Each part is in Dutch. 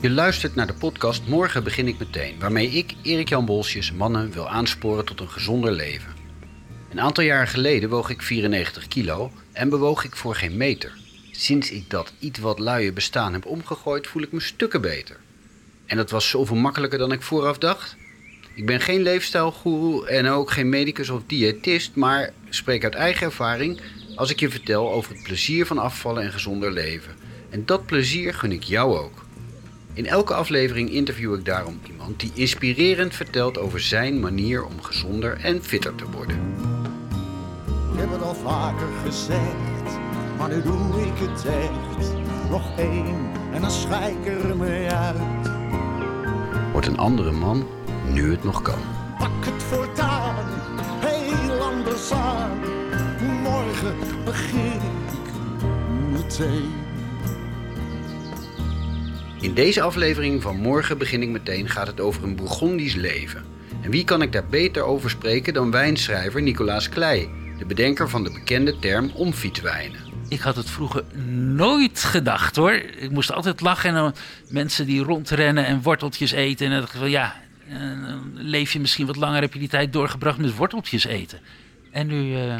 Je luistert naar de podcast Morgen begin ik meteen, waarmee ik, Erik-Jan Bolsjes, mannen wil aansporen tot een gezonder leven. Een aantal jaren geleden woog ik 94 kilo en bewoog ik voor geen meter. Sinds ik dat iets wat luie bestaan heb omgegooid, voel ik me stukken beter. En dat was zoveel makkelijker dan ik vooraf dacht. Ik ben geen leefstijlgoeroe en ook geen medicus of diëtist, maar spreek uit eigen ervaring als ik je vertel over het plezier van afvallen en gezonder leven. En dat plezier gun ik jou ook. In elke aflevering interview ik daarom iemand die inspirerend vertelt over zijn manier om gezonder en fitter te worden. Ik heb het al vaker gezegd, maar nu doe ik het echt. Nog één en dan schijk ik er mee uit. Wordt een andere man nu het nog kan. Pak het voortaan, heel anders aan. Morgen begin ik meteen. In deze aflevering van Morgen begin ik meteen gaat het over een Bourgondisch leven. En wie kan ik daar beter over spreken dan wijnschrijver Nicolaas Klei, de bedenker van de bekende term omfietswijnen. Ik had het vroeger nooit gedacht hoor. Ik moest altijd lachen en dan mensen die rondrennen en worteltjes eten. En dan dacht ik van ja, eh, leef je misschien wat langer, heb je die tijd doorgebracht met worteltjes eten. En nu eh,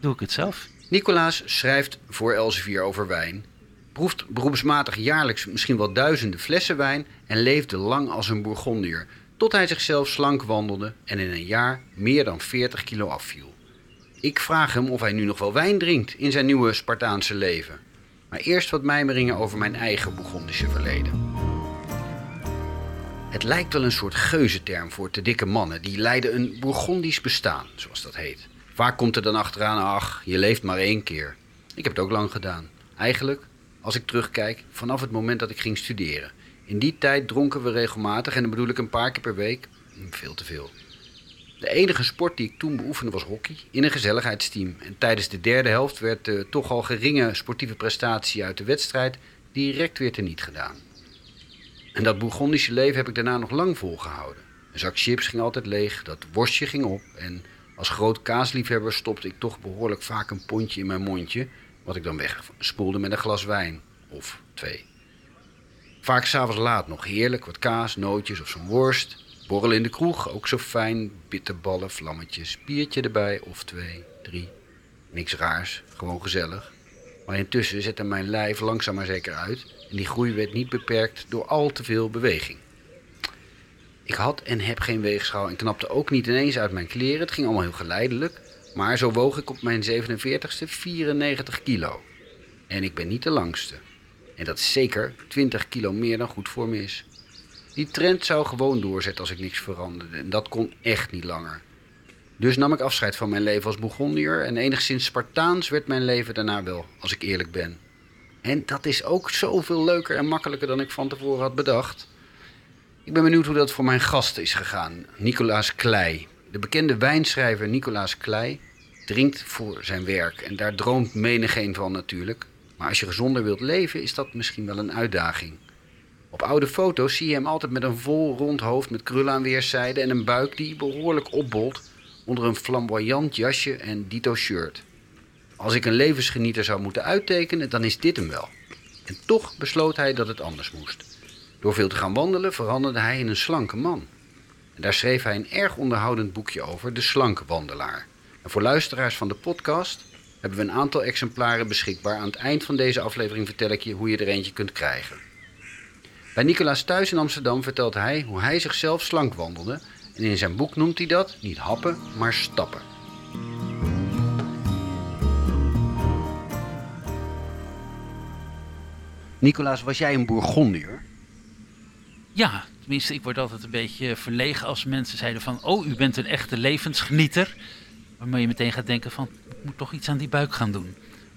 doe ik het zelf. Nicolaas schrijft voor Elsevier over wijn, proeft beroepsmatig jaarlijks misschien wel duizenden flessen wijn en leefde lang als een Bourgondier, tot hij zichzelf slank wandelde en in een jaar meer dan 40 kilo afviel. Ik vraag hem of hij nu nog wel wijn drinkt in zijn nieuwe Spartaanse leven. Maar eerst wat mijmeringen over mijn eigen Bourgondische verleden. Het lijkt wel een soort geuzenterm voor te dikke mannen die leiden een Bourgondisch bestaan, zoals dat heet. Vaak komt er dan achteraan, ach, je leeft maar één keer. Ik heb het ook lang gedaan. Eigenlijk, als ik terugkijk, vanaf het moment dat ik ging studeren. In die tijd dronken we regelmatig, en dan bedoel ik een paar keer per week, veel te veel. De enige sport die ik toen beoefende was hockey in een gezelligheidsteam. En tijdens de derde helft werd de toch al geringe sportieve prestatie uit de wedstrijd direct weer teniet gedaan. En dat Bourgondische leven heb ik daarna nog lang volgehouden. Een zak chips ging altijd leeg, dat worstje ging op en als groot kaasliefhebber stopte ik toch behoorlijk vaak een pondje in mijn mondje, wat ik dan wegspoelde met een glas wijn of twee. Vaak s'avonds laat nog heerlijk, wat kaas, nootjes of zo'n worst. Borrel in de kroeg, ook zo fijn. Bitterballen, vlammetjes, biertje erbij of twee, drie. Niks raars, gewoon gezellig. Maar intussen zette mijn lijf langzaam maar zeker uit en die groei werd niet beperkt door al te veel beweging. Ik had en heb geen weegschaal en knapte ook niet ineens uit mijn kleren. Het ging allemaal heel geleidelijk. Maar zo woog ik op mijn 47ste 94 kilo. En ik ben niet de langste. En dat is zeker 20 kilo meer dan goed voor me is. Die trend zou gewoon doorzetten als ik niks veranderde. En dat kon echt niet langer. Dus nam ik afscheid van mijn leven als Bourgondier. En enigszins Spartaans werd mijn leven daarna wel, als ik eerlijk ben. En dat is ook zoveel leuker en makkelijker dan ik van tevoren had bedacht. Ik ben benieuwd hoe dat voor mijn gast is gegaan. Nicolaas Klei. De bekende wijnschrijver Nicolaas Klei drinkt voor zijn werk. En daar droomt menigeen van natuurlijk. Maar als je gezonder wilt leven, is dat misschien wel een uitdaging. Op oude foto's zie je hem altijd met een vol rond hoofd met krullen aan weerszijden en een buik die behoorlijk opbolt onder een flamboyant jasje en dito shirt. Als ik een levensgenieter zou moeten uittekenen, dan is dit hem wel. En toch besloot hij dat het anders moest. Door veel te gaan wandelen veranderde hij in een slanke man. En daar schreef hij een erg onderhoudend boekje over, De Slanke Wandelaar. En voor luisteraars van de podcast hebben we een aantal exemplaren beschikbaar. Aan het eind van deze aflevering vertel ik je hoe je er eentje kunt krijgen. Bij Nicolaas thuis in Amsterdam vertelt hij hoe hij zichzelf slank wandelde. En in zijn boek noemt hij dat niet happen, maar stappen. Nicolaas, was jij een Bourgondier? Ja, tenminste, ik word altijd een beetje verlegen als mensen zeiden van... oh, u bent een echte levensgenieter. Waarmee je meteen gaat denken van, ik moet toch iets aan die buik gaan doen.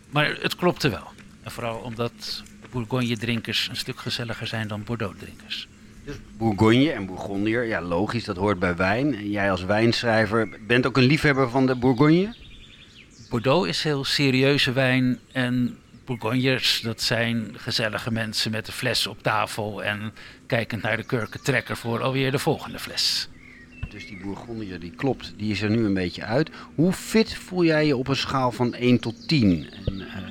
Maar het klopte wel. En vooral omdat Bourgogne-drinkers een stuk gezelliger zijn dan Bordeaux-drinkers. Dus Bourgogne en Bourgondier, ja logisch, dat hoort bij wijn. En jij als wijnschrijver bent ook een liefhebber van de Bourgogne? Bordeaux is heel serieuze wijn en Bourgogners, dat zijn gezellige mensen met een fles op tafel en kijkend naar de kurkentrekker voor alweer de volgende fles. dus die Bourgondier die klopt, die is er nu een beetje uit. Hoe fit voel jij je op een schaal van 1 tot 10? En, eh,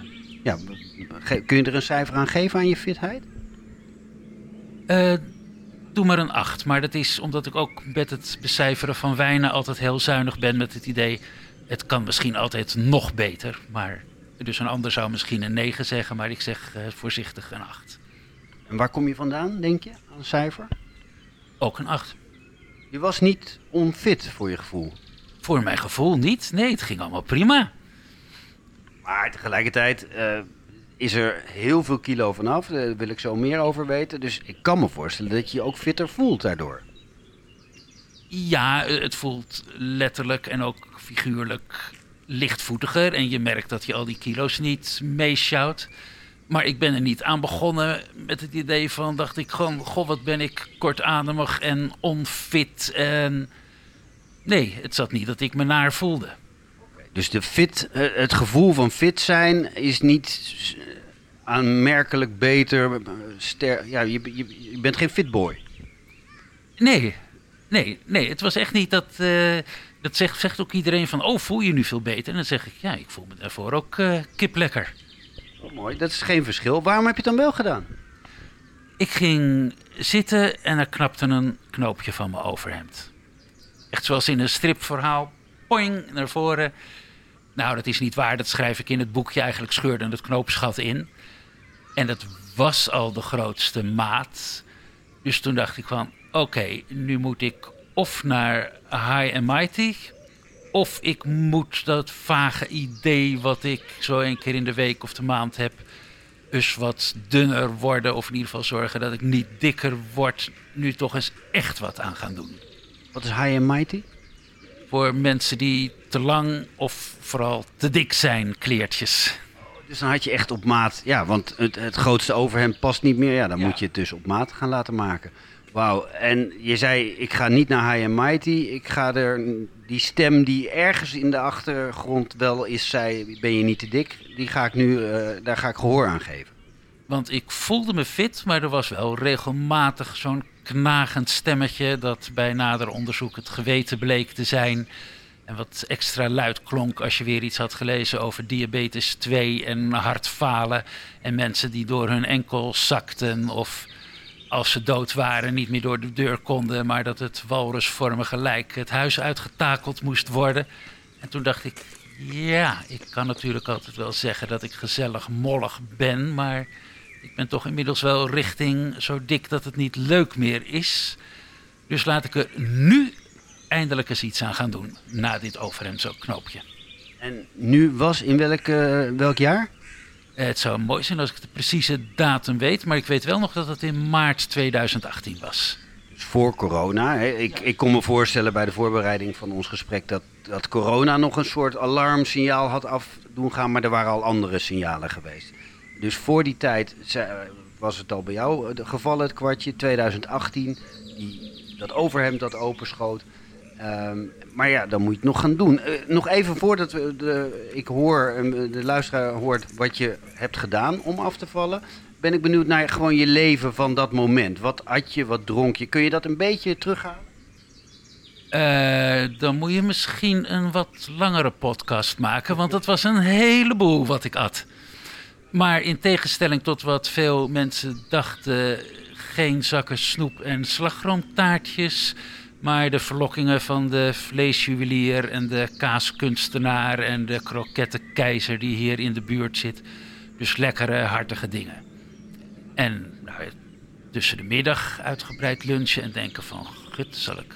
ja, kun je er een cijfer aan geven aan je fitheid? Eh, doe maar een 8. Maar dat is omdat ik ook met het becijferen van wijnen altijd heel zuinig ben met het idee. Het kan misschien altijd nog beter. Maar dus een ander zou misschien een 9 zeggen, maar ik zeg eh, voorzichtig een 8. En waar kom je vandaan, denk je, aan een cijfer? Ook een 8. Je was niet onfit voor je gevoel. Voor mijn gevoel niet. Nee, het ging allemaal prima. Maar tegelijkertijd eh, is er heel veel kilo vanaf. Daar wil ik zo meer over weten. Dus ik kan me voorstellen dat je je ook fitter voelt daardoor. Ja, eh, het voelt letterlijk en ook figuurlijk lichtvoetiger. En je merkt dat je al die kilo's niet meesjouwt. Maar ik ben er niet aan begonnen met het idee van, dacht ik gewoon, goh, wat ben ik kortademig en onfit. En nee, het zat niet dat ik me naar voelde. Dus de fit, eh, het gevoel van fit zijn is niet aanmerkelijk beter. eh, Ster ja, je, je, je bent geen fitboy. Nee, nee, nee, het was echt niet dat... eh, dat zegt, zegt ook iedereen van, oh, voel je nu veel beter? En dan zeg ik, ja, ik voel me daarvoor ook eh kip lekker. Oh, mooi, dat is geen verschil. Waarom heb je het dan wel gedaan? Ik ging zitten en er knapte een knoopje van mijn overhemd. Echt zoals in een stripverhaal. Poing, naar voren. Nou, dat is niet waar. Dat schrijf ik in het boekje. Eigenlijk scheurde het knoopsgat in. En dat was al de grootste maat. Dus toen dacht ik van... Oké, nu moet ik of naar High and Mighty... of ik moet dat vage idee wat ik zo een keer in de week of de maand heb dus wat dunner worden. Of in ieder geval zorgen dat ik niet dikker word. Nu toch eens echt wat aan gaan doen. Wat is high and mighty? Voor mensen die te lang of vooral te dik zijn, kleertjes. Dus dan had je echt op maat, ja, want het, het grootste overhemd past niet meer. Ja, dan Ja. moet je het dus op maat gaan laten maken. Wauw, en je zei, ik ga niet naar High and Mighty. Ik ga er, die stem die ergens in de achtergrond wel is, zei, ben je niet te dik? Die ga ik nu, eh, daar ga ik gehoor aan geven. Want ik voelde me fit, maar er was wel regelmatig zo'n knagend stemmetje... dat bij nader onderzoek het geweten bleek te zijn... en wat extra luid klonk als je weer iets had gelezen over diabetes 2 en hartfalen... en mensen die door hun enkel zakten of als ze dood waren niet meer door de deur konden... maar dat het walrusvormige lijk het huis uitgetakeld moest worden. En toen dacht ik, ja, ik kan natuurlijk altijd wel zeggen dat ik gezellig mollig ben... maar ik ben toch inmiddels wel richting zo dik dat het niet leuk meer is. Dus laat ik er nu eindelijk eens iets aan gaan doen. Na dit overhemd zo'n knoopje. En nu was in welk, welk jaar? Eh, Het zou mooi zijn als ik de precieze datum weet. Maar ik weet wel nog dat het in maart 2018 was. Dus voor corona. Hè. Ik, ik kon me voorstellen bij de voorbereiding van ons gesprek dat, dat corona nog een soort alarmsignaal had af doen gaan, maar er waren al andere signalen geweest. Dus voor die tijd was het al bij jou het geval, het kwartje, 2018, die, dat overhemd dat openschoot. Ehm, maar ja, dan moet je het nog gaan doen. Eh, nog even voordat we de, ik hoor, eh, de luisteraar hoort wat je hebt gedaan om af te vallen. Ben ik benieuwd naar gewoon je leven van dat moment. Wat at je, wat dronk je? Kun je dat een beetje terughalen? Eh, dan moet je misschien een wat langere podcast maken. Want het was een heleboel wat ik at. Maar in tegenstelling tot wat veel mensen dachten... geen zakken snoep en slagroomtaartjes... maar de verlokkingen van de vleesjuwelier... en de kaaskunstenaar en de krokettenkeizer... die hier in de buurt zit. Dus lekkere, hartige dingen. En nou, tussen de middag uitgebreid lunchen en denken van... gut, zal ik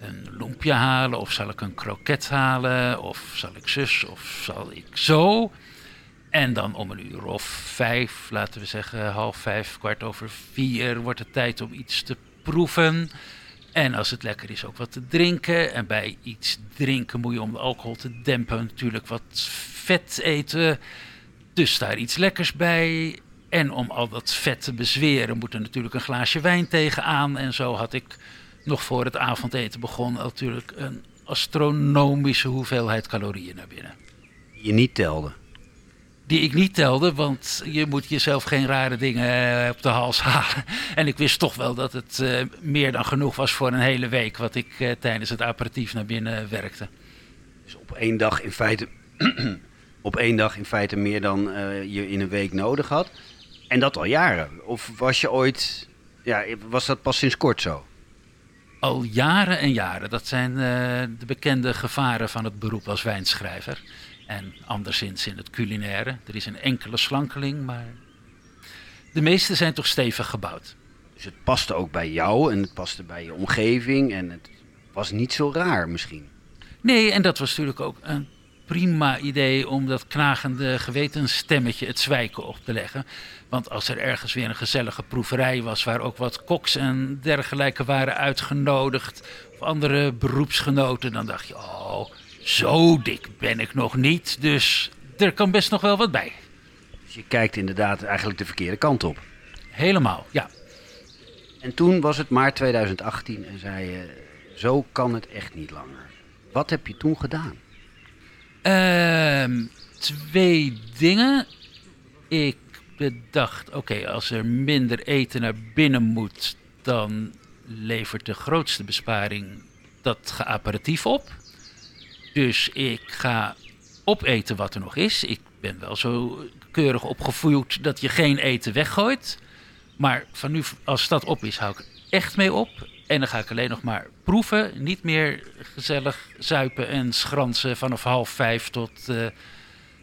een lumpia halen of zal ik een kroket halen of zal ik zus of zal ik zo. En dan om een uur of vijf, laten we zeggen half vijf, kwart over vier, wordt het tijd om iets te proeven. En als het lekker is, ook wat te drinken. En bij iets drinken moet je om de alcohol te dempen natuurlijk wat vet eten. Dus daar iets lekkers bij. En om al dat vet te bezweren moet er natuurlijk een glaasje wijn tegenaan. En zo had ik nog voor het avondeten begon natuurlijk een astronomische hoeveelheid calorieën naar binnen. Je niet telde. Die ik niet telde, want je moet jezelf geen rare dingen eh, op de hals halen. En ik wist toch wel dat het eh, meer dan genoeg was voor een hele week... wat ik eh, tijdens het aperitief naar binnen werkte. Dus op één dag in feite, op één dag in feite meer dan je in een week nodig had. En dat al jaren. Of was je ooit, ja, was dat pas sinds kort zo? Al jaren en jaren. Dat zijn de bekende gevaren van het beroep als wijnschrijver. En anderszins in het culinaire. Er is een enkele slankeling, maar de meeste zijn toch stevig gebouwd. Dus het paste ook bij jou en het paste bij je omgeving en het was niet zo raar misschien. Nee, en dat was natuurlijk ook een prima idee om dat knagende gewetensstemmetje het zwijken op te leggen. Want als er ergens weer een gezellige proeverij was waar ook wat koks en dergelijke waren uitgenodigd, of andere beroepsgenoten, dan dacht je, oh, zo dik ben ik nog niet, dus er kan best nog wel wat bij. Dus je kijkt inderdaad eigenlijk de verkeerde kant op. Helemaal, ja. En toen was het maart 2018 en zei je, zo kan het echt niet langer. Wat heb je toen gedaan? Ehm, twee dingen. Ik bedacht, oké, als er minder eten naar binnen moet, dan levert de grootste besparing dat geaperitief op. Dus ik ga opeten wat er nog is. Ik ben wel zo keurig opgevoed dat je geen eten weggooit. Maar van nu, als dat op is, hou ik er echt mee op. En dan ga ik alleen nog maar proeven. Niet meer gezellig zuipen en schransen vanaf half vijf tot eh,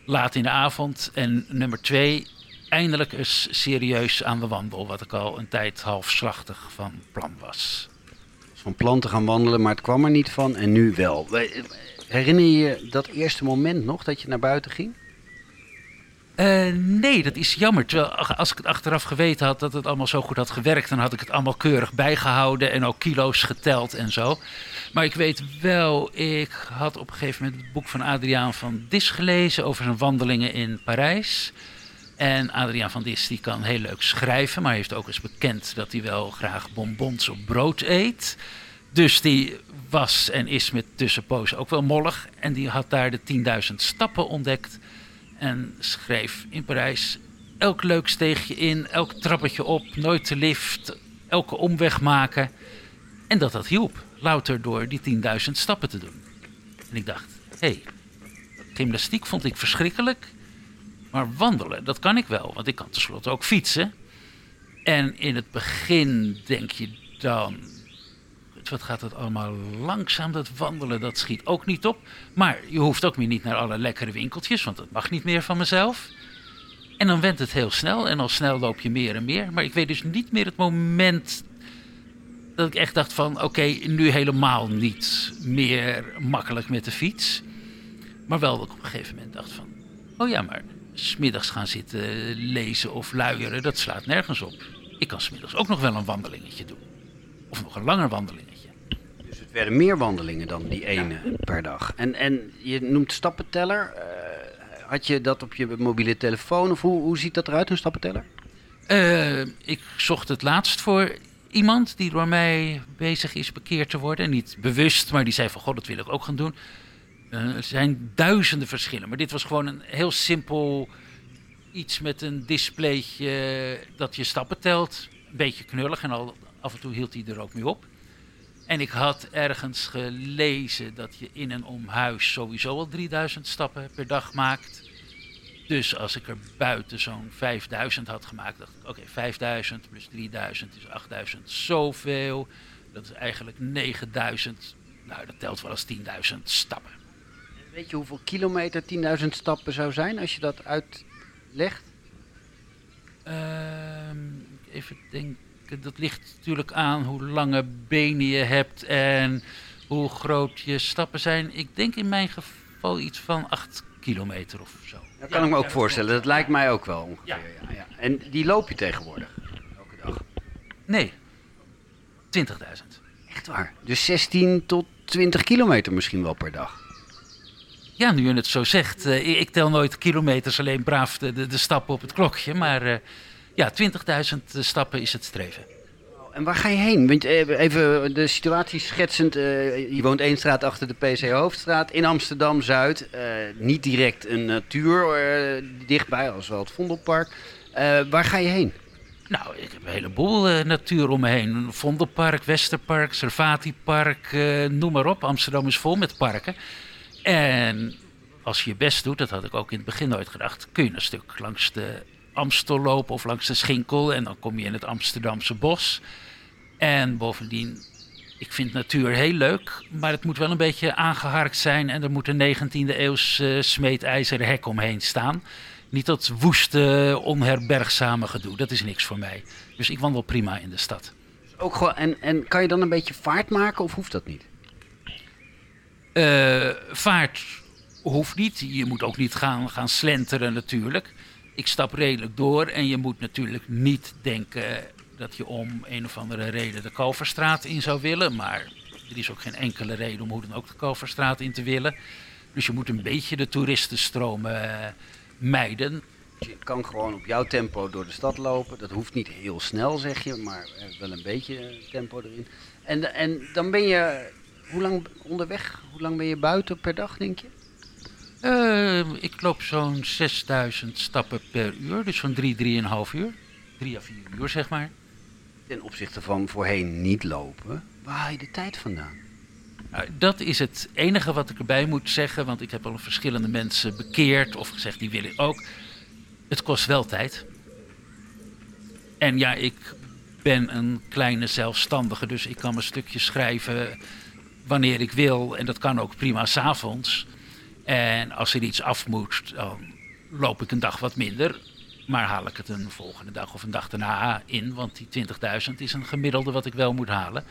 laat in de avond. En nummer twee, eindelijk eens serieus aan de wandel. Wat ik al een tijd halfslachtig van plan was. Van plan te gaan wandelen, maar het kwam er niet van en nu wel. Herinner je je dat eerste moment nog dat je naar buiten ging? Eh, nee, dat is jammer. Terwijl als ik het achteraf geweten had dat het allemaal zo goed had gewerkt, dan had ik het allemaal keurig bijgehouden en ook kilo's geteld en zo. Maar ik weet wel, ik had op een gegeven moment het boek van Adriaan van Dis gelezen over zijn wandelingen in Parijs. En Adriaan van Dis die kan heel leuk schrijven, maar heeft ook eens bekend dat hij wel graag bonbons op brood eet. Dus die was en is met tussenpozen ook wel mollig. En die had daar de 10.000 stappen ontdekt. En schreef in Parijs elk leuk steegje in, elk trappetje op, nooit de lift, elke omweg maken. En dat dat hielp, louter door die 10.000 stappen te doen. En ik dacht, hé, hey, gymnastiek vond ik verschrikkelijk. Maar wandelen, dat kan ik wel, want ik kan tenslotte ook fietsen. En in het begin denk je dan, wat gaat het allemaal langzaam, dat wandelen, dat schiet ook niet op. Maar je hoeft ook meer niet naar alle lekkere winkeltjes, want dat mag niet meer van mezelf. En dan went het heel snel en al snel loop je meer en meer. Maar ik weet dus niet meer het moment dat ik echt dacht van... oké, nu helemaal niet meer makkelijk met de fiets. Maar wel dat ik op een gegeven moment dacht van... oh ja, maar smiddags gaan zitten lezen of luieren, dat slaat nergens op. Ik kan smiddags ook nog wel een wandelingetje doen. Of nog een langer wandelingetje. Werden meer wandelingen dan die ene per dag. En, en je noemt stappenteller. Eh, had je dat op je mobiele telefoon? Of hoe, hoe ziet dat eruit, een stappenteller? Eh, ik zocht het laatst voor iemand die door mij bezig is bekeerd te worden. Niet bewust, maar die zei van, god, dat wil ik ook gaan doen. Eh, er zijn duizenden verschillen, maar dit was gewoon een heel simpel iets met een displaytje dat je stappen telt. Een beetje knullig en al, af en toe hield hij er ook mee op. En ik had ergens gelezen dat je in en om huis sowieso al 3000 stappen per dag maakt. Dus als ik er buiten zo'n 5000 had gemaakt, dacht ik: oké, 5000 plus 3000 is 8000, zoveel. Dat is eigenlijk 9000. Nou, dat telt wel als 10.000 stappen. Weet je hoeveel kilometer 10.000 stappen zou zijn als je dat uitlegt? Ehm, even denken, dat ligt natuurlijk aan hoe lange benen je hebt en hoe groot je stappen zijn. Ik denk in mijn geval iets van 8 kilometer of zo. Dat kan ik me ook voorstellen. Dat lijkt mij ook wel ongeveer. Ja. Ja, En die loop je tegenwoordig? Elke dag? Nee, 20.000. Echt waar? Dus 16 tot 20 kilometer misschien wel per dag? Ja, nu je het zo zegt. eh, ik- tel nooit kilometers, alleen braaf de, de, de stappen op het klokje. Maar eh, ja, 20.000 stappen is het streven. En waar ga je heen? Want eh, even de situatie schetsend. eh, je woont één straat achter de PC Hoofdstraat in Amsterdam-Zuid. Eh, niet direct een natuur eh, dichtbij, als wel het Vondelpark. Eh, waar ga je heen? Nou, ik heb een heleboel eh, natuur om me heen. Vondelpark, Westerpark, Servatipark, eh, noem maar op. Amsterdam is vol met parken. En als je je best doet, dat had ik ook in het begin nooit gedacht, kun je een stuk langs de Amstel lopen of langs de Schinkel. En dan kom je in het Amsterdamse bos. En bovendien, ik vind natuur heel leuk, maar het moet wel een beetje aangeharkt zijn. En er moet een 19e eeuws eh, smeedijzeren hek omheen staan. Niet dat woeste, onherbergzame gedoe. Dat is niks voor mij. Dus ik wandel prima in de stad. Ook gewoon, en, en kan je dan een beetje vaart maken of hoeft dat niet? Eh, vaart hoeft niet. Je moet ook niet gaan, gaan slenteren natuurlijk. Ik stap redelijk door en je moet natuurlijk niet denken dat je om een of andere reden de Kalverstraat in zou willen. Maar er is ook geen enkele reden om hoe dan ook de Kalverstraat in te willen. Dus je moet een beetje de toeristenstromen eh, mijden. Je kan gewoon op jouw tempo door de stad lopen. Dat hoeft niet heel snel, zeg je, maar eh, wel een beetje eh, tempo erin. En, en dan ben je, hoe lang onderweg? Hoe lang ben je buiten per dag, denk je? Eh, ik loop zo'n 6000 stappen per uur, dus zo'n 3, 3,5 uur. 3 à 4 uur zeg maar. Ten opzichte van voorheen niet lopen. Waar haal je de tijd vandaan? Nou, dat is het enige wat ik erbij moet zeggen, want ik heb al verschillende mensen bekeerd of gezegd die willen ook. Het kost wel tijd. En ja, ik ben een kleine zelfstandige, dus ik kan mijn stukjes schrijven wanneer ik wil. En dat kan ook prima s'avonds. En als er iets af moet, dan loop ik een dag wat minder. Maar haal ik het een volgende dag of een dag daarna in. Want die 20.000 is een gemiddelde wat ik wel moet halen.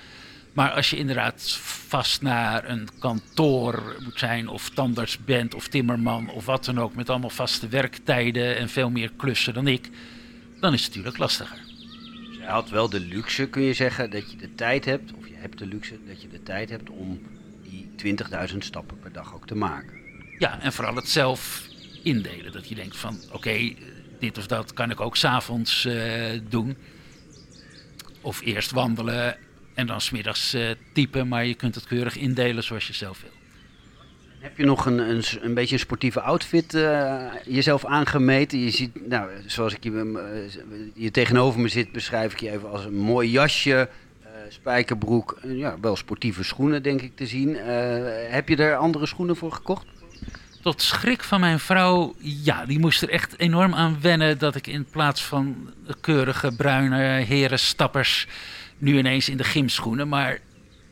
Maar als je inderdaad vast naar een kantoor moet zijn, of tandarts bent, of timmerman, of wat dan ook, met allemaal vaste werktijden en veel meer klussen dan ik, dan is het natuurlijk lastiger. Dus je had wel de luxe, kun je zeggen, dat je de tijd hebt, of je hebt de luxe dat je de tijd hebt om die 20.000 stappen per dag ook te maken. Ja, en vooral het zelf indelen. Dat je denkt van, oké, dit of dat kan ik ook s'avonds uh, doen. Of eerst wandelen en dan smiddags uh, typen, maar je kunt het keurig indelen zoals je zelf wil. Heb je nog een, een, een beetje een sportieve outfit uh, jezelf aangemeten? Je ziet, nou, zoals ik je, je tegenover me zit, beschrijf ik je even als een mooi jasje, spijkerbroek, ja, wel sportieve schoenen denk ik te zien. heb je er andere schoenen voor gekocht? Tot schrik van mijn vrouw, ja, die moest er echt enorm aan wennen dat ik in plaats van keurige bruine heren stappers nu ineens in de gymschoenen. Maar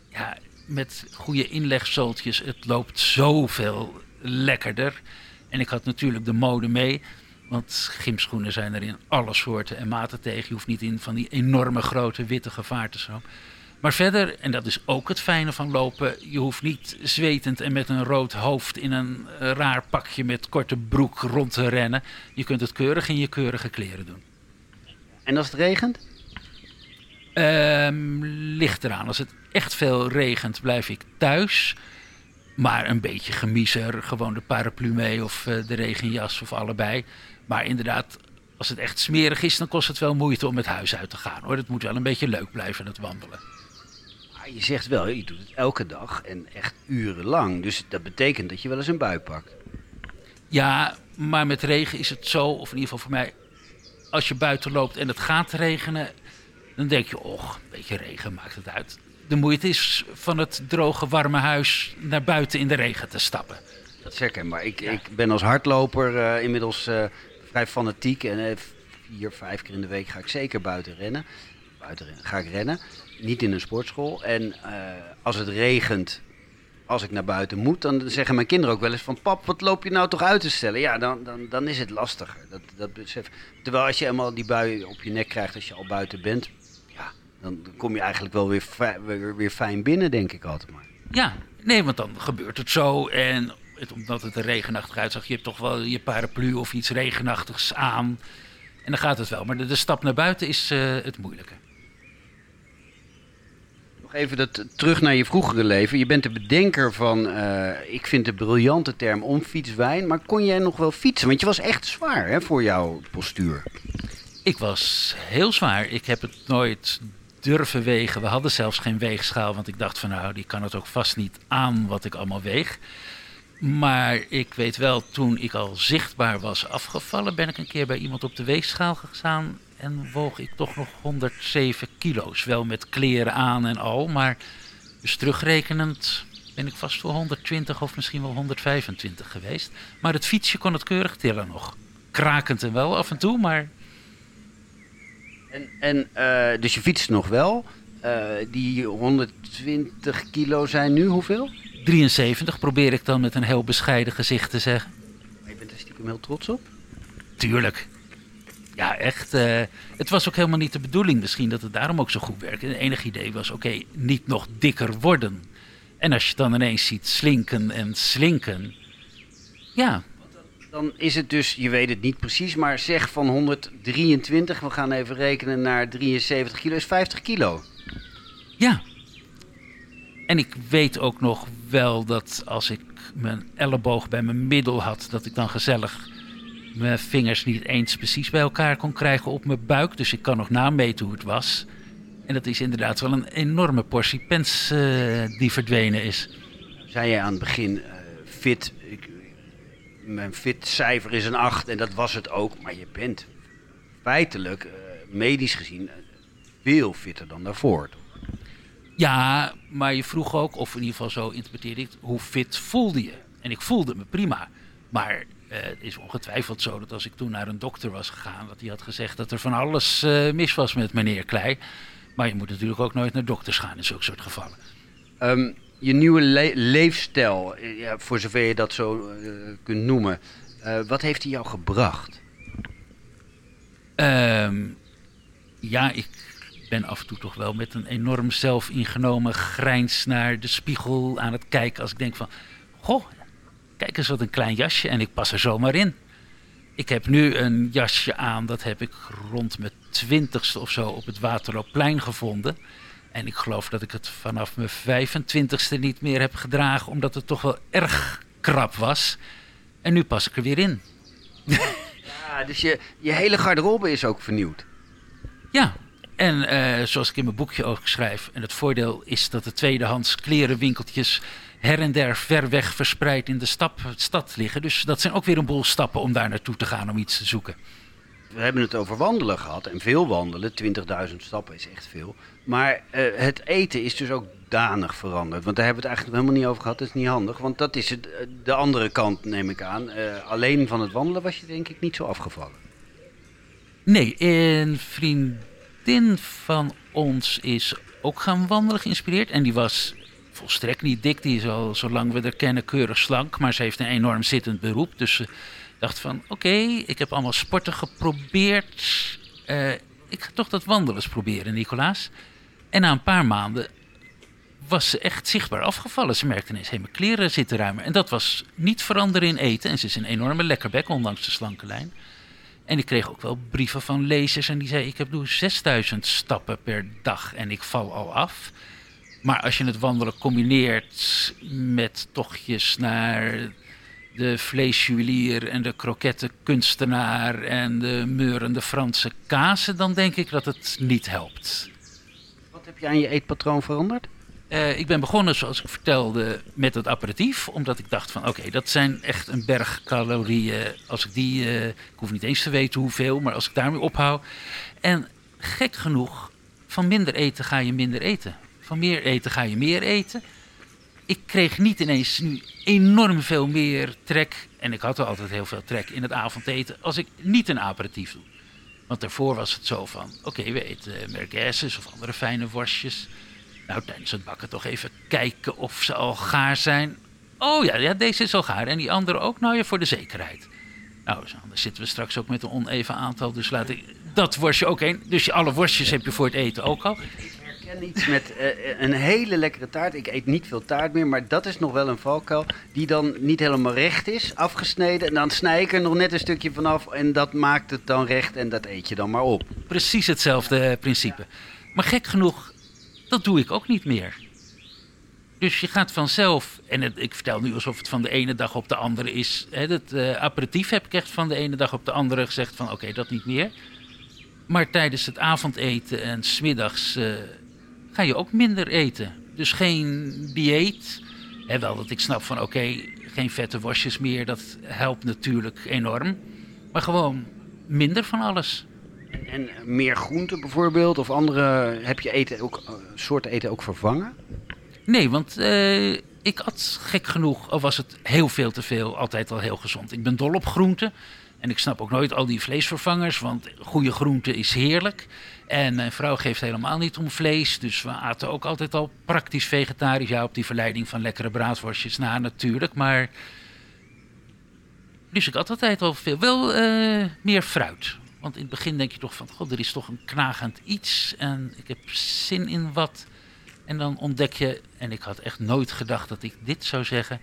ja, met goede inlegzooltjes, het loopt zoveel lekkerder. En ik had natuurlijk de mode mee. Want gymschoenen zijn er in alle soorten en maten tegen. Je hoeft niet in van die enorme grote witte gevaarten zo. Maar verder, en dat is ook het fijne van lopen, je hoeft niet zwetend en met een rood hoofd in een raar pakje met korte broek rond te rennen. Je kunt het keurig in je keurige kleren doen. En als het regent? Um, ligt eraan. Als het echt veel regent, blijf ik thuis. Maar een beetje gemiezer, gewoon de paraplu mee of uh, de regenjas of allebei. Maar inderdaad, als het echt smerig is, dan kost het wel moeite om het huis uit te gaan. Hoor. Het moet wel een beetje leuk blijven, het wandelen. Maar je zegt wel, je doet het elke dag en echt urenlang. Dus dat betekent dat je wel eens een bui pakt. Ja, maar met regen is het zo, of in ieder geval voor mij... als je buiten loopt en het gaat regenen... dan denk je, och, een beetje regen maakt het uit. De moeite is van het droge, warme huis naar buiten in de regen te stappen. Dat is herkenbaar. Ik, ja. ik ben als hardloper uh, inmiddels uh, vrij fanatiek. En uh, vier, vijf keer in de week ga ik zeker buiten rennen. Buiten rennen, ga ik rennen. Niet in een sportschool. En als het regent, als ik naar buiten moet, dan zeggen mijn kinderen ook wel eens van... Pap, wat loop je nou toch uit te stellen? Ja, dan, dan, dan is het lastiger. Dat, dat. Terwijl als je helemaal die bui op je nek krijgt als je al buiten bent... Ja, dan kom je eigenlijk wel weer, fi weer, weer fijn binnen, denk ik altijd maar. Ja, nee, want dan gebeurt het zo en omdat het er regenachtig uitzag, je hebt toch wel je paraplu of iets regenachtigs aan. En dan gaat het wel. Maar de, de stap naar buiten is uh, het moeilijke. Even dat, terug naar je vroegere leven. Je bent de bedenker van, uh, ik vind de briljante term omfietswijn. Maar kon jij nog wel fietsen? Want je was echt zwaar hè, voor jouw postuur. Ik was heel zwaar. Ik heb het nooit durven wegen. We hadden zelfs geen weegschaal, want ik dacht van nou, die kan het ook vast niet aan wat ik allemaal weeg. Maar ik weet wel, toen ik al zichtbaar was afgevallen, ben ik een keer bij iemand op de weegschaal gegaan en woog ik toch nog 107 kilo's. Wel met kleren aan en al, maar dus terugrekenend ben ik vast voor 120 of misschien wel 125 geweest. Maar het fietsje kon het keurig tillen nog. Krakend en wel af en toe, maar En, en eh, dus je fietst nog wel. Eh, die 120 kilo zijn nu hoeveel? 73 probeer ik dan met een heel bescheiden gezicht te zeggen. Maar je bent er stiekem heel trots op. Tuurlijk. Ja, echt. eh, het was ook helemaal niet de bedoeling misschien dat het daarom ook zo goed werkte. Het enige idee was, oké, niet nog dikker worden. En als je het dan ineens ziet slinken en slinken. Ja, Dan is het dus, je weet het niet precies, maar zeg van 123, we gaan even rekenen naar 73 kilo, is 50 kilo. ja. En ik weet ook nog wel dat als ik mijn elleboog bij mijn middel had, dat ik dan gezellig mijn vingers niet eens precies bij elkaar kon krijgen op mijn buik. Dus ik kan nog nameten hoe het was. En dat is inderdaad wel een enorme portie pens eh, die verdwenen is. Zei je aan het begin, eh, fit, ik, mijn fitcijfer is een 8 en dat was het ook. Maar je bent feitelijk, eh, medisch gezien, veel fitter dan daarvoor. toch? Ja, maar je vroeg ook, of in ieder geval zo interpreteerde ik hoe fit voelde je? En ik voelde me prima. Maar eh, het is ongetwijfeld zo dat als ik toen naar een dokter was gegaan, dat hij had gezegd dat er van alles eh, mis was met meneer Klei. Maar je moet natuurlijk ook nooit naar dokters gaan in zulke soort gevallen. Ehm, je nieuwe le- leefstijl, eh, ja, voor zover je dat zo eh, kunt noemen, eh, wat heeft hij jou gebracht? Ehm, ja, ik ben af en toe toch wel met een enorm zelfingenomen grijns naar de spiegel aan het kijken. Als ik denk van, goh, kijk eens wat een klein jasje en ik pas er zomaar in. Ik heb nu een jasje aan, dat heb ik rond mijn twintigste of zo op het Waterloopplein gevonden. En ik geloof dat ik het vanaf mijn 25ste niet meer heb gedragen, omdat het toch wel erg krap was. En nu pas ik er weer in. Ja, dus je, je hele garderobe is ook vernieuwd. Ja, en eh, zoals ik in mijn boekje ook schrijf, en het voordeel is dat de tweedehands klerenwinkeltjes her en der ver weg verspreid in de stap, stad liggen. Dus dat zijn ook weer een boel stappen om daar naartoe te gaan om iets te zoeken. We hebben het over wandelen gehad en veel wandelen, 20.000 stappen is echt veel. Maar eh, het eten is dus ook danig veranderd. Want daar hebben we het eigenlijk helemaal niet over gehad, dat is niet handig. Want dat is het, eh, de andere kant, neem ik aan. Eh, alleen van het wandelen was je denk ik niet zo afgevallen. Nee, een vriendin van ons is ook gaan wandelen geïnspireerd. En die was volstrekt niet dik. Die is al, zolang we haar kennen, keurig slank. Maar ze heeft een enorm zittend beroep. Dus ze dacht van, oké, ik heb allemaal sporten geprobeerd. Eh, ik ga toch dat wandelen eens proberen, Nicolaas. En na een paar maanden was ze echt zichtbaar afgevallen. Ze merkte ineens, hé, mijn kleren zitten ruimer. En dat was niet veranderen in eten. En ze is een enorme lekkerbek, ondanks de slanke lijn. En ik kreeg ook wel brieven van lezers en die zei: Ik heb nu 6000 stappen per dag en ik val al af. Maar als je het wandelen combineert met tochtjes naar de vleesjuwelier en de krokettenkunstenaar en de meurende Franse kazen, dan denk ik dat het niet helpt. Wat heb je aan je eetpatroon veranderd? Eh, ik ben begonnen, zoals ik vertelde, met het aperitief. Omdat ik dacht van, oké, dat zijn echt een berg calorieën. Als ik die, eh, ik hoef niet eens te weten hoeveel, maar als ik daarmee ophoud. En gek genoeg, van minder eten ga je minder eten. Van meer eten ga je meer eten. Ik kreeg niet ineens nu enorm veel meer trek. En ik had er altijd heel veel trek in het avondeten als ik niet een aperitief doe. Want daarvoor was het zo van, oké, we eten of andere fijne worstjes. Nou, tijdens het bakken toch even kijken of ze al gaar zijn. Oh ja, ja, deze is al gaar. En die andere ook? Nou ja, voor de zekerheid. Nou, zo, dan zitten we straks ook met een oneven aantal. Dus laat ik dat worstje ook heen. Dus alle worstjes heb je voor het eten ook al. Herken iets met eh, een hele lekkere taart. Ik eet niet veel taart meer, maar dat is nog wel een valkuil. Die dan niet helemaal recht is, afgesneden. En dan snij ik er nog net een stukje vanaf. En dat maakt het dan recht en dat eet je dan maar op. Precies hetzelfde eh, principe. Maar gek genoeg, dat doe ik ook niet meer. Dus je gaat vanzelf, en ik vertel nu alsof het van de ene dag op de andere is. Hè, het eh, aperitief heb ik echt van de ene dag op de andere gezegd van oké, dat niet meer. Maar tijdens het avondeten en smiddags uh, ga je ook minder eten. Dus geen dieet. En wel dat ik snap van oké, geen vette wasjes meer. Dat helpt natuurlijk enorm. Maar gewoon minder van alles. En, meer groenten bijvoorbeeld? Of andere, heb je eten ook, uh, soorten eten ook vervangen? Nee, want uh, ik had gek genoeg, of was het heel veel te veel, altijd al heel gezond. Ik ben dol op groenten. En ik snap ook nooit al die vleesvervangers, want goede groente is heerlijk. En mijn vrouw geeft helemaal niet om vlees. Dus we aten ook altijd al praktisch vegetarisch. Ja, op die verleiding van lekkere braadworstjes na natuurlijk. Maar. Dus ik had altijd al veel. Wel uh, meer fruit. Want in het begin denk je toch van: God, er is toch een knagend iets. En ik heb zin in wat. En dan ontdek je, en ik had echt nooit gedacht dat ik dit zou zeggen,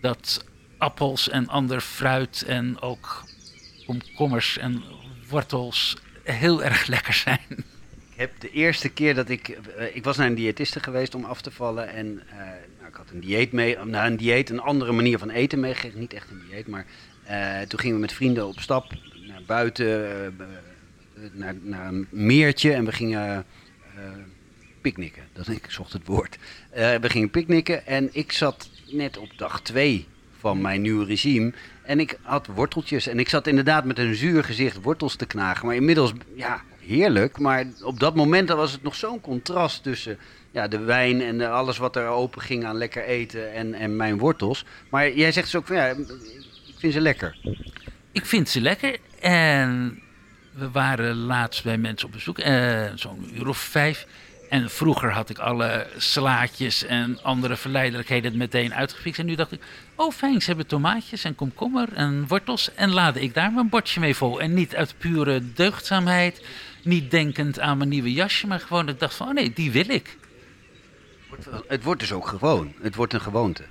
dat appels en ander fruit en ook komkommers en wortels heel erg lekker zijn. Ik heb de eerste keer dat ik. Uh, ik was naar een diëtiste geweest om af te vallen. En uh, nou, ik had een dieet mee. Nou, een dieet, een andere manier van eten meegegeven. Niet echt een dieet, maar uh, toen gingen we met vrienden op stap naar buiten. naar, naar een meertje. En we gingen picknicken. Dat ik zocht het woord. we gingen picknicken. En ik zat net op dag twee van mijn nieuwe regime. En ik had worteltjes. En ik zat inderdaad met een zuur gezicht wortels te knagen. Maar inmiddels, ja, heerlijk. Maar op dat moment was het nog zo'n contrast tussen ja, de wijn en de, alles wat er open ging aan lekker eten en, en mijn wortels. Maar jij zegt dus ook van ja, ik vind ze lekker. Ik vind ze lekker. En we waren laatst bij mensen op bezoek, uh, zo'n uur of vijf. En vroeger had ik alle slaatjes en andere verleidelijkheden meteen uitgefixt. En nu dacht ik, oh fijn, ze hebben tomaatjes en komkommer en wortels. En laadde ik daar mijn bordje mee vol. En niet uit pure deugdzaamheid, niet denkend aan mijn nieuwe jasje. Maar gewoon, ik dacht van, oh nee, die wil ik. Het wordt dus ook gewoon. Het wordt een gewoonte.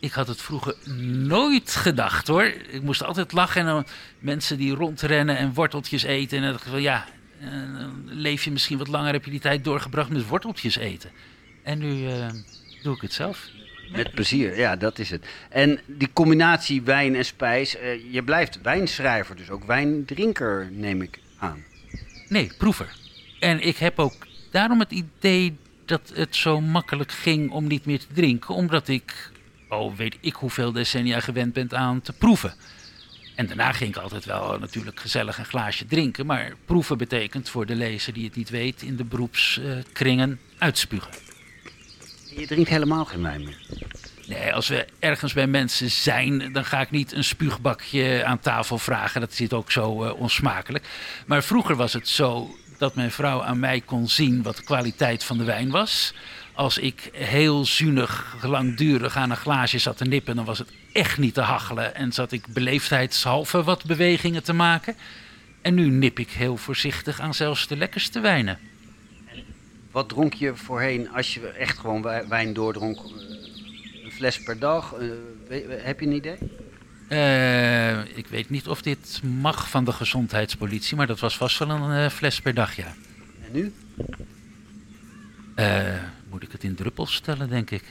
Ik had het vroeger nooit gedacht hoor. Ik moest altijd lachen en mensen die rondrennen en worteltjes eten. En dan dacht ik van ja, dan leef je misschien wat langer, heb je die tijd doorgebracht met worteltjes eten. En nu uh, doe ik het zelf. Met plezier, ja, dat is het. En die combinatie wijn en spijs, uh, je blijft wijnschrijver, dus ook wijndrinker, neem ik aan. Nee, proever. En ik heb ook daarom het idee dat het zo makkelijk ging om niet meer te drinken, omdat ik, oh weet ik hoeveel decennia gewend ben aan te proeven. En daarna ging ik altijd wel natuurlijk gezellig een glaasje drinken. Maar proeven betekent voor de lezer die het niet weet in de beroepskringen uitspugen. Je drinkt helemaal geen wijn meer? Nee, als we ergens bij mensen zijn, dan ga ik niet een spuugbakje aan tafel vragen. Dat zit ook zo uh, onsmakelijk. Maar vroeger was het zo dat mijn vrouw aan mij kon zien wat de kwaliteit van de wijn was. Als ik heel zuinig, langdurig aan een glaasje zat te nippen, dan was het echt niet te hachelen. En zat ik beleefdheidshalve wat bewegingen te maken. En nu nip ik heel voorzichtig aan zelfs de lekkerste wijnen. Wat dronk je voorheen als je echt gewoon wijn doordronk? Een fles per dag? Uh, heb je een idee? Uh, ik weet niet of dit mag van de gezondheidspolitie, maar dat was vast wel een uh, fles per dag, ja. En nu? ik het in druppels stellen, denk ik.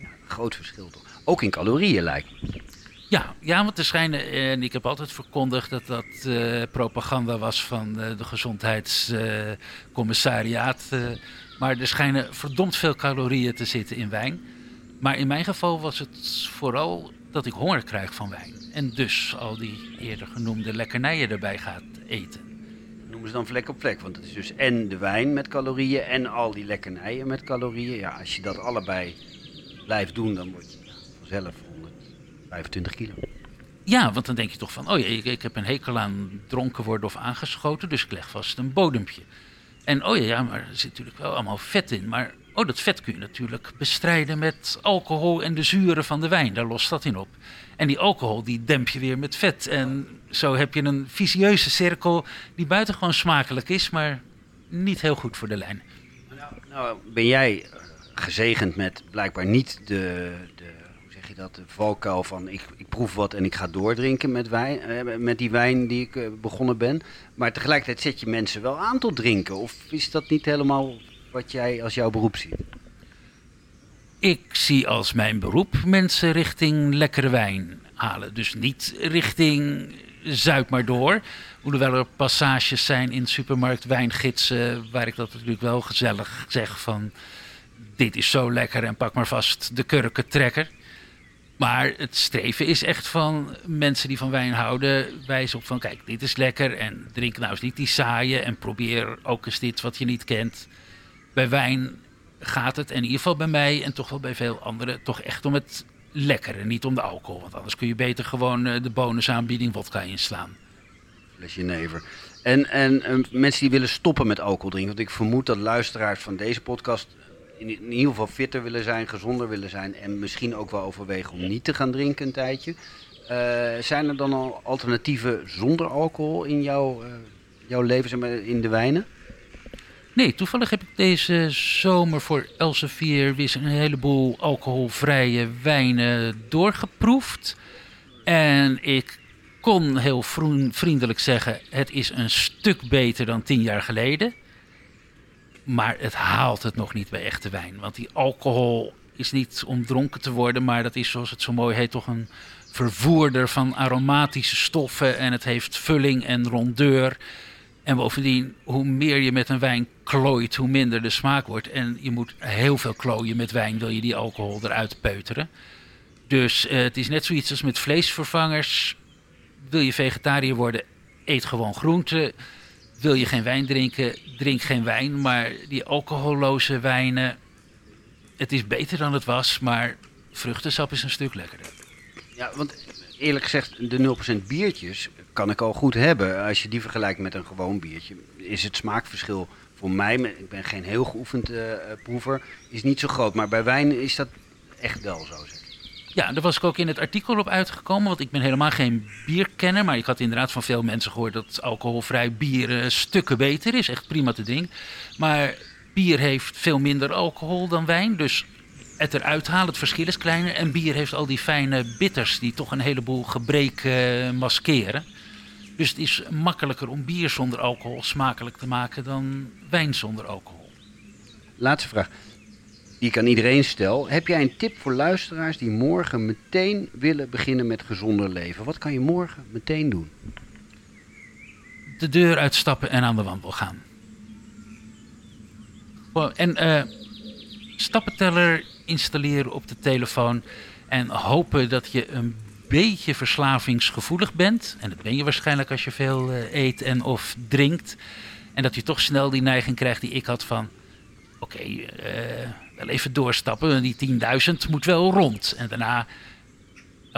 Ja, groot verschil toch? Ook in calorieën lijkt ja, ja, want er schijnen, en ik heb altijd verkondigd dat dat uh, propaganda was van uh, de gezondheidscommissariaat. Uh, maar er schijnen verdomd veel calorieën te zitten in wijn. Maar in mijn geval was het vooral dat ik honger krijg van wijn. En dus al die eerder genoemde lekkernijen erbij gaat eten. Noemen ze dan vlek op vlek, want het is dus en de wijn met calorieën en al die lekkernijen met calorieën. Ja, als je dat allebei blijft doen, dan word je vanzelf 125 kilo. Ja, want dan denk je toch van, oh ja, ik, ik heb een hekel aan dronken worden of aangeschoten, dus ik leg vast een bodempje. En oh ja, ja, maar er zit natuurlijk wel allemaal vet in. Maar oh, dat vet kun je natuurlijk bestrijden met alcohol en de zuren van de wijn. Daar lost dat in op. En die alcohol, die demp je weer met vet. En zo heb je een visieuze cirkel die buitengewoon smakelijk is, maar niet heel goed voor de lijn. Nou, nou ben jij gezegend met blijkbaar niet de, de dat, de valkuil van ik, ik proef wat en ik ga doordrinken met, wijn, eh, met die wijn die ik eh, begonnen ben. Maar tegelijkertijd zet je mensen wel aan tot drinken. Of is dat niet helemaal wat jij als jouw beroep ziet? Ik zie als mijn beroep mensen richting lekkere wijn halen. Dus niet richting zuip maar door. Hoewel er passages zijn in supermarkt wijngidsen waar ik dat natuurlijk wel gezellig zeg van dit is zo lekker en pak maar vast de kurkentrekker. Maar het streven is echt van mensen die van wijn houden, wijzen op van kijk, dit is lekker en drink nou eens niet die saaie en probeer ook eens dit wat je niet kent. Bij wijn gaat het, en in ieder geval bij mij en toch wel bij veel anderen, toch echt om het lekkere, niet om de alcohol. Want anders kun je beter gewoon eh, de bonusaanbieding vodka inslaan. Flesje never. En, en eh, mensen die willen stoppen met alcohol drinken, want ik vermoed dat luisteraars van deze podcast in, in ieder geval fitter willen zijn, gezonder willen zijn en misschien ook wel overwegen om niet te gaan drinken een tijdje. Eh, zijn er dan al alternatieven zonder alcohol in jouw, uh, jouw leven, in de wijnen? Nee, toevallig heb ik deze zomer voor Elsevier weer een heleboel alcoholvrije wijnen doorgeproefd. En ik kon heel vriendelijk zeggen, het is een stuk beter dan tien jaar geleden. Maar het haalt het nog niet bij echte wijn. Want die alcohol is niet om dronken te worden, maar dat is zoals het zo mooi heet toch een vervoerder van aromatische stoffen. En het heeft vulling en rondeur. En bovendien, hoe meer je met een wijn klooit, hoe minder de smaak wordt. En je moet heel veel klooien met wijn, wil je die alcohol eruit peuteren. Dus uh, het is net zoiets als met vleesvervangers. Wil je vegetariër worden, eet gewoon groenten. Wil je geen wijn drinken, drink geen wijn. Maar die alcoholloze wijnen, het is beter dan het was, maar vruchtensap is een stuk lekkerder. Ja, want eerlijk gezegd, de 0% biertjes kan ik al goed hebben. Als je die vergelijkt met een gewoon biertje, is het smaakverschil voor mij, ik ben geen heel geoefend uh, proever, is niet zo groot. Maar bij wijn is dat echt wel zo. Zeg. Ja, daar was ik ook in het artikel op uitgekomen. Want ik ben helemaal geen bierkenner. Maar ik had inderdaad van veel mensen gehoord dat alcoholvrij bier stukken beter is. Echt prima te ding. Maar bier heeft veel minder alcohol dan wijn. Dus het eruit halen, het verschil is kleiner. En bier heeft al die fijne bitters die toch een heleboel gebreken maskeren. Dus het is makkelijker om bier zonder alcohol smakelijk te maken dan wijn zonder alcohol. Laatste vraag die ik aan iedereen stel. Heb jij een tip voor luisteraars die morgen meteen willen beginnen met gezonder leven? Wat kan je morgen meteen doen? De deur uitstappen en aan de wandel gaan. En uh, stappenteller installeren op de telefoon. En hopen dat je een beetje verslavingsgevoelig bent. En dat ben je waarschijnlijk als je veel uh, eet en of drinkt. En dat je toch snel die neiging krijgt die ik had van... Oké, uh, wel even doorstappen. Die 10.000 moet wel rond. En daarna 11.111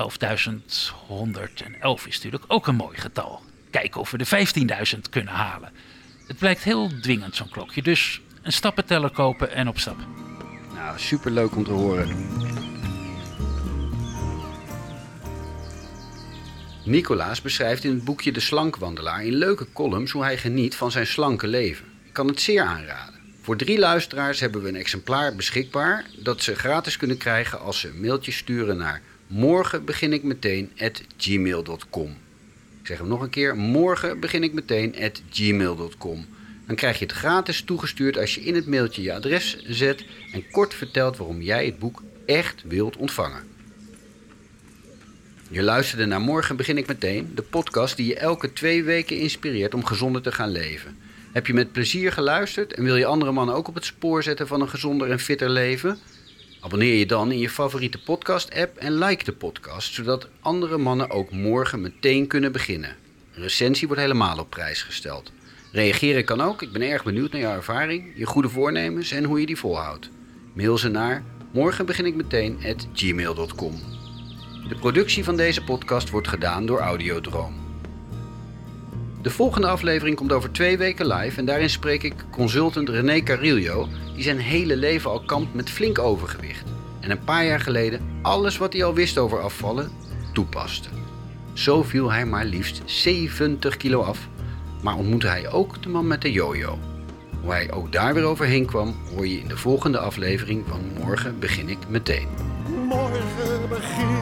is natuurlijk ook een mooi getal. Kijken of we de 15.000 kunnen halen. Het blijkt heel dwingend, zo'n klokje. Dus een stappenteller kopen en op stap. Nou, superleuk om te horen. Nicolaas beschrijft in het boekje De Slankwandelaar in leuke columns hoe hij geniet van zijn slanke leven. Ik kan het zeer aanraden. Voor drie luisteraars hebben we een exemplaar beschikbaar dat ze gratis kunnen krijgen als ze een mailtje sturen naar morgen begin ik meteen at gmail.com. Zeg hem nog een keer, morgen begin ik meteen at gmail.com. Dan krijg je het gratis toegestuurd als je in het mailtje je adres zet en kort vertelt waarom jij het boek echt wilt ontvangen. Je luisterde naar Morgen begin ik meteen, de podcast die je elke twee weken inspireert om gezonder te gaan leven. Heb je met plezier geluisterd en wil je andere mannen ook op het spoor zetten van een gezonder en fitter leven? Abonneer je dan in je favoriete podcast-app en like de podcast, zodat andere mannen ook morgen meteen kunnen beginnen. Een recensie wordt helemaal op prijs gesteld. Reageren kan ook, ik ben erg benieuwd naar jouw ervaring, je goede voornemens en hoe je die volhoudt. Mail ze naar morgen begin ik meteen at gmail.com. De productie van deze podcast wordt gedaan door Audiodroom. De volgende aflevering komt over twee weken live en daarin spreek ik consultant René Carillo, die zijn hele leven al kampt met flink overgewicht. En een paar jaar geleden alles wat hij al wist over afvallen toepaste. Zo viel hij maar liefst 70 kilo af, maar ontmoette hij ook de man met de jojo. Hoe hij ook daar weer overheen kwam, hoor je in de volgende aflevering van Morgen begin ik meteen. Morgen begin